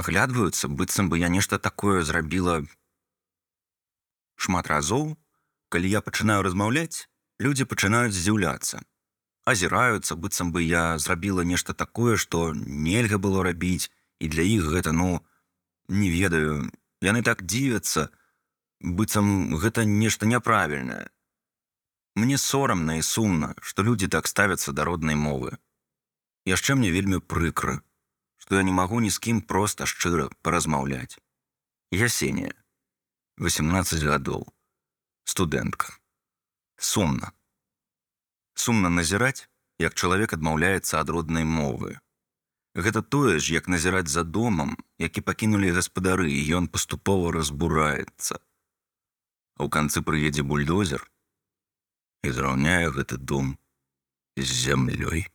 аглядваюцца быццам бы я нешта такое зрабіла шмат разоў калі я пачынаю размаўляць людзі пачынаюць здзіўляцца азіраюцца быццам бы я зрабіла нешта такое што нельга было рабіць і для іх гэта ну не ведаю яны так дзівяцца. Быццам гэта нешта няправільнае. Мне сорамна і сумна што людзі так ставяцца да роднай мовы. Яшчэ мне вельмі прыкра што я не магу ні з кім проста шчыра паразмаўляць ясенія 18 гадоў студэнтка сумна сумна назіраць як чалавек адмаўляецца ад роднай мовы. Гэта тое ж як назіраць за домам які пакінулі гаспадары і ён паступова разбураецца. А ў канцы прыедзе бульдозер і зраўняе гэты дом з зямлёй